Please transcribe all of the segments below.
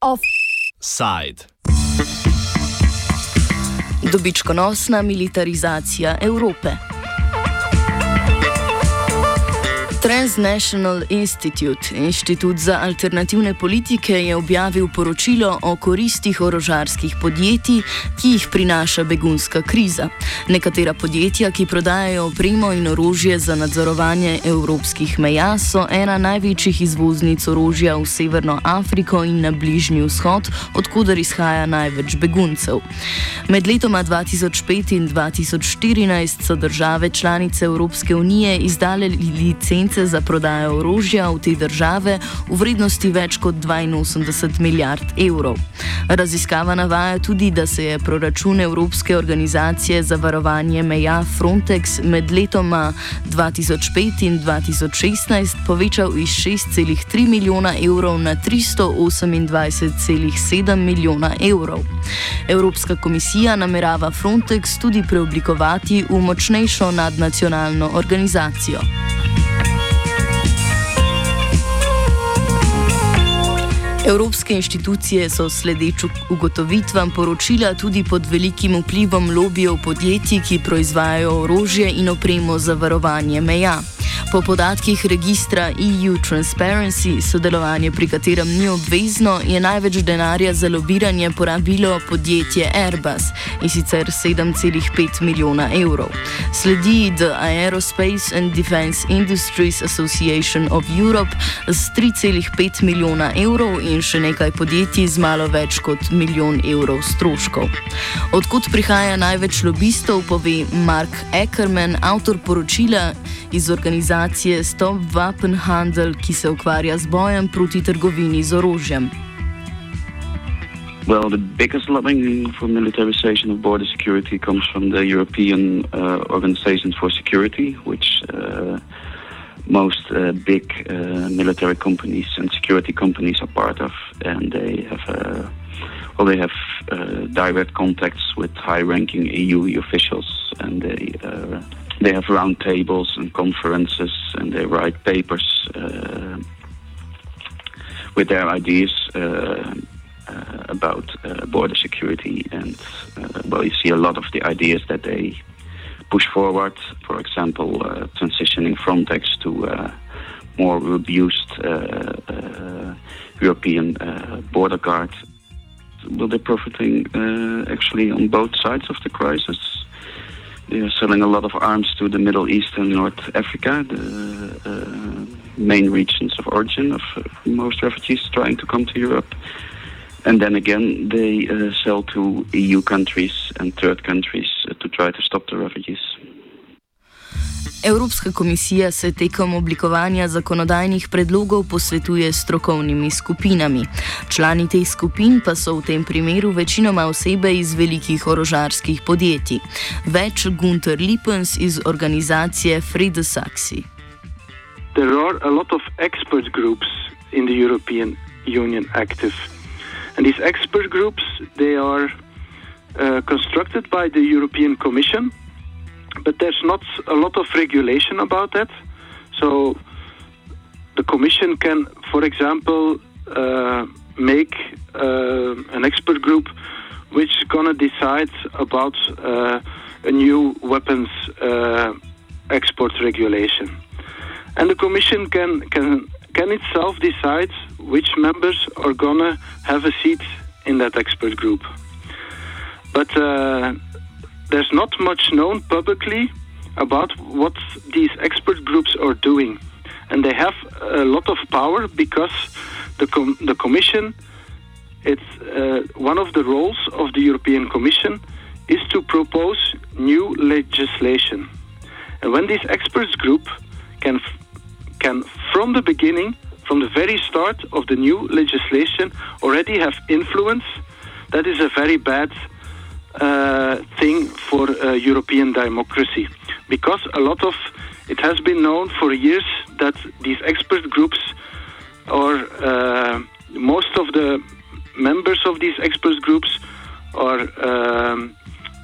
Offside. Dobičkonosna militarizacija Evrope. Transnational Institute, inštitut za alternativne politike, je objavil poročilo o koristih orožarskih podjetij, ki jih prinaša begunska kriza. Nekatera podjetja, ki prodajajo opremo in orožje za nadzorovanje evropskih meja, so ena največjih izvoznic orožja v Severno Afriko in na Bližnji vzhod, odkuder izhaja največ beguncev. Med letoma 2005 in 2014 so države članice Evropske unije izdale licence licence za prodajo orožja v te države v vrednosti več kot 82 milijard evrov. Raziskava navaja tudi, da se je proračun Evropske organizacije za varovanje meja Frontex med letoma 2005 in 2016 povečal iz 6,3 milijona evrov na 328,7 milijona evrov. Evropska komisija namerava Frontex tudi preoblikovati v močnejšo nadnacionalno organizacijo. Evropske inštitucije so sledeč ugotovitvam poročila tudi pod velikim vplivom lobijev podjetij, ki proizvajajo orožje in opremo za varovanje meja. Po podatkih registra EU Transparency, sodelovanje pri katerem ni obvezno, je največ denarja za lobiranje porabilo podjetje Airbus in sicer 7,5 milijona evrov. Sledi The Aerospace and Defense Industries Association of Europe s 3,5 milijona evrov in še nekaj podjetij z malo več kot milijon evrov stroškov. Odkud prihaja največ lobistov, pove Mark Ackerman, avtor poročila iz organizacije Stop Wapenhandel, ki se ukvarja z bojem proti trgovini z orožjem. Well, the biggest lobbying for militarization of border security comes from the European uh, Organization for Security, which uh, most uh, big uh, military companies and security companies are part of, and they have uh, well, they have uh, direct contacts with high-ranking EU officials, and they uh, they have roundtables and conferences, and they write papers uh, with their ideas uh, uh, about uh, border security. And uh, well, you see a lot of the ideas that they push forward. For example, transitioning Frontex to more robust European border guard. Well, they're profiting actually on both sides of the crisis they are selling a lot of arms to the Middle East and North Africa, the uh, main regions of origin of uh, most refugees trying to come to Europe. And then again, they uh, sell to EU countries and third countries uh, to try to stop the refugees. Evropska komisija se tekom oblikovanja zakonodajnih predlogov posvetuje s strokovnimi skupinami. Člani teh skupin pa so v tem primeru večinoma osebe iz velikih orožarskih podjetij. Več Gunter Lipens iz organizacije Frede Saxi. There are a lot of expert groups in the European Union active. And these expert groups, they are uh, constructed by the European Commission. But there's not a lot of regulation about that. So the Commission can, for example, uh, make uh, an expert group which is going to decide about uh, a new weapons uh, export regulation. And the Commission can, can, can itself decide which members are going to have a seat in that expert group. But uh, there's not much known publicly about what these expert groups are doing. And they have a lot of power because the, com- the Commission, it's uh, one of the roles of the European Commission is to propose new legislation. And when this experts group can, can from the beginning, from the very start of the new legislation, already have influence, that is a very bad thing for uh, European democracy because a lot of it has been known for years that these expert groups or uh, most of the members of these expert groups are um,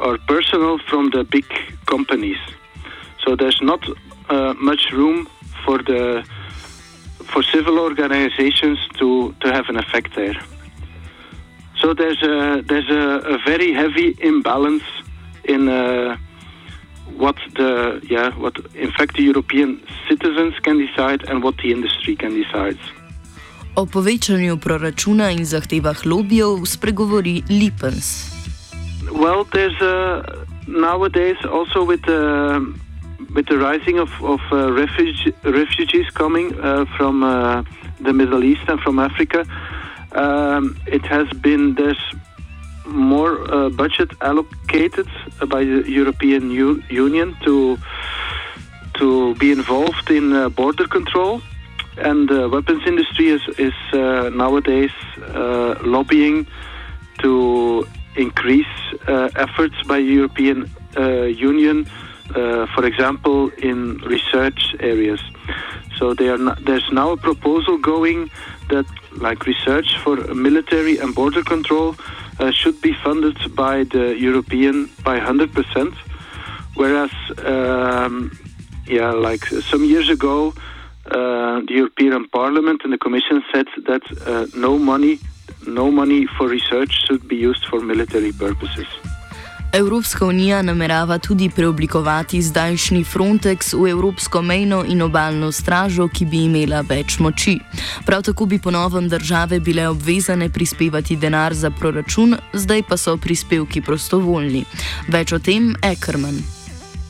or personnel from the big companies. So there's not uh, much room for the for civil organizations to, to have an effect there. So there's a there's a, a very heavy imbalance in uh, what the yeah what in fact the European citizens can decide and what the industry can decide. O povečanju proračuna in zahtevah lobijev spregovori Lipens. Well, there's uh, nowadays also with the with the rising of of uh, refuge, refugees coming uh, from uh, the Middle East and from Africa, um, it has been there's more uh, budget allocated by the European U Union to to be involved in uh, border control, and the weapons industry is is uh, nowadays uh, lobbying to increase uh, efforts by European uh, Union, for example, in research areas. So not, there's now a proposal going that, like research for military and border control, uh, should be funded by the European by 100%, whereas, um, yeah, like some years ago, uh, the European Parliament and the Commission said that uh, no money, no money for research should be used for military purposes. Evropska unija namerava tudi preoblikovati zdajšnji Frontex v Evropsko mejno in obaljno stražo, ki bi imela več moči. Prav tako bi ponovem države bile obvezane prispevati denar za proračun, zdaj pa so prispevki prostovoljni. Več o tem Ackerman.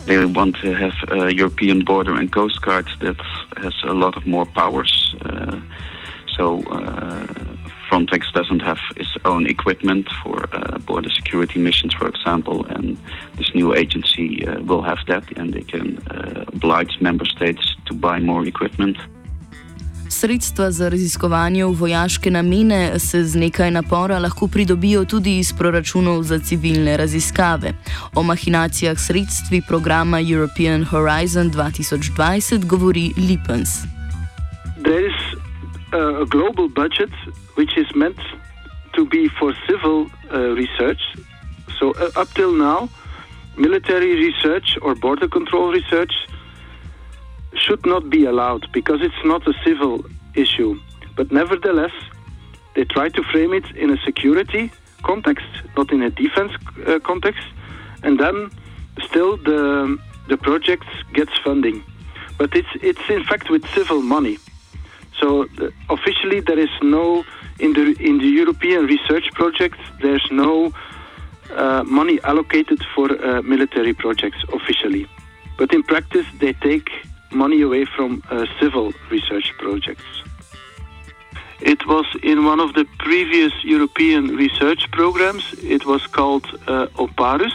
They want to have a European border and coast guard that has a lot of more powers. Uh, so, uh, Frontex doesn't have its own equipment for uh, border security missions, for example, and this new agency uh, will have that, and they can uh, oblige member states to buy more equipment. Sredstva za raziskovanje v vojaške namene se z nekaj napora lahko pridobijo tudi iz proračunov za civilne raziskave. O mahinacijah sredstvi programa European Horizon 2020 govori Lipens. There is a global budget which is meant to be for civil uh, research. So, uh, up till now, military research or border control research should not be allowed because it's not a civil issue. But nevertheless, they try to frame it in a security context, not in a defense uh, context, and then still the the project gets funding. But it's it's in fact with civil money. So uh, officially there is no in the in the European research projects, there's no uh, money allocated for uh, military projects officially, but in practice they take money away from uh, civil research projects. It was in one of the previous European research programs. It was called uh, Oparus.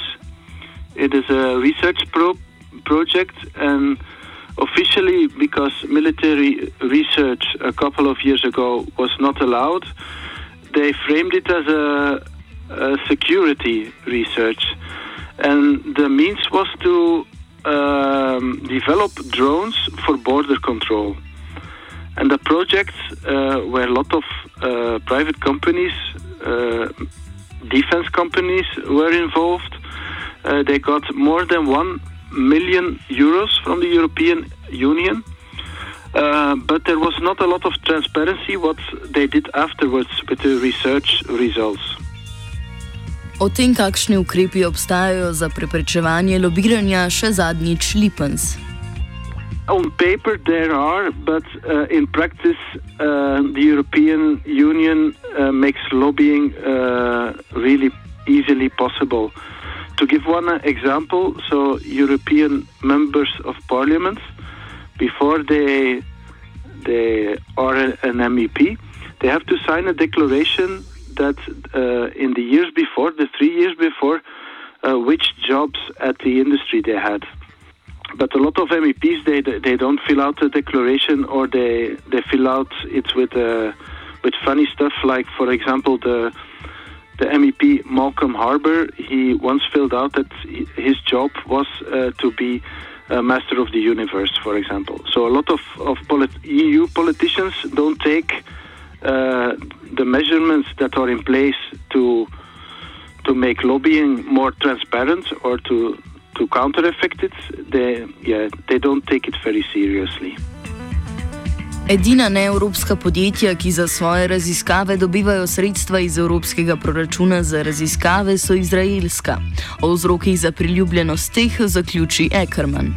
It is a research pro- project and officially because military research a couple of years ago was not allowed, they framed it as a, a security research. And the means was to um, develop drones for border control. And the project uh, where a lot of uh, private companies, uh, defense companies were involved. Uh, they got more than one million euros from the European Union. Uh, but there was not a lot of transparency what they did afterwards with the research results. O tem, kakšni ukrepi obstajajo za preprečevanje lobiranja, še zadnjič Lipens. On paper there are, but uh, in practice uh, the European Union uh, makes lobbying uh, really easily possible. To give one example, so European members of parliament, before they they are an MEP, they have to sign a declaration that uh, in the years before, the three years before, uh, which jobs at the industry they had. But a lot of MEPs they they don't fill out the declaration or they they fill out it with uh, with funny stuff like, for example, the the MEP Malcolm Harbour, he once filled out that his job was uh, to be a master of the universe, for example. So a lot of, of polit- EU politicians don't take uh, the measurements that are in place to to make lobbying more transparent or to to counter effect it, they yeah they don't take it very seriously. Edina neevropska podjetja, ki za svoje raziskave dobivajo sredstva iz evropskega proračuna za raziskave, so izraelska. O vzrokih za priljubljenost teh zaključi Ackerman.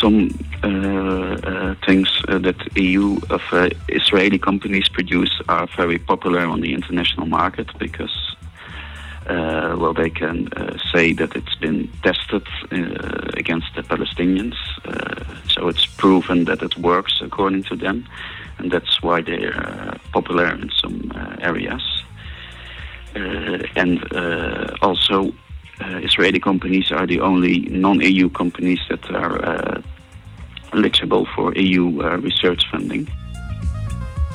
Some uh, uh, things uh, that EU of uh, Israeli companies produce are very popular on the international market because uh, well, they can uh, say that it's been tested uh, against the Palestinians. Uh, so it's proven that it works according to them, and that's why they're uh, popular in some uh, areas. and also, Israeli companies are the only non-EU companies that are eligible for EU research funding.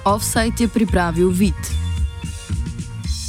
Offsite je pripravil vid.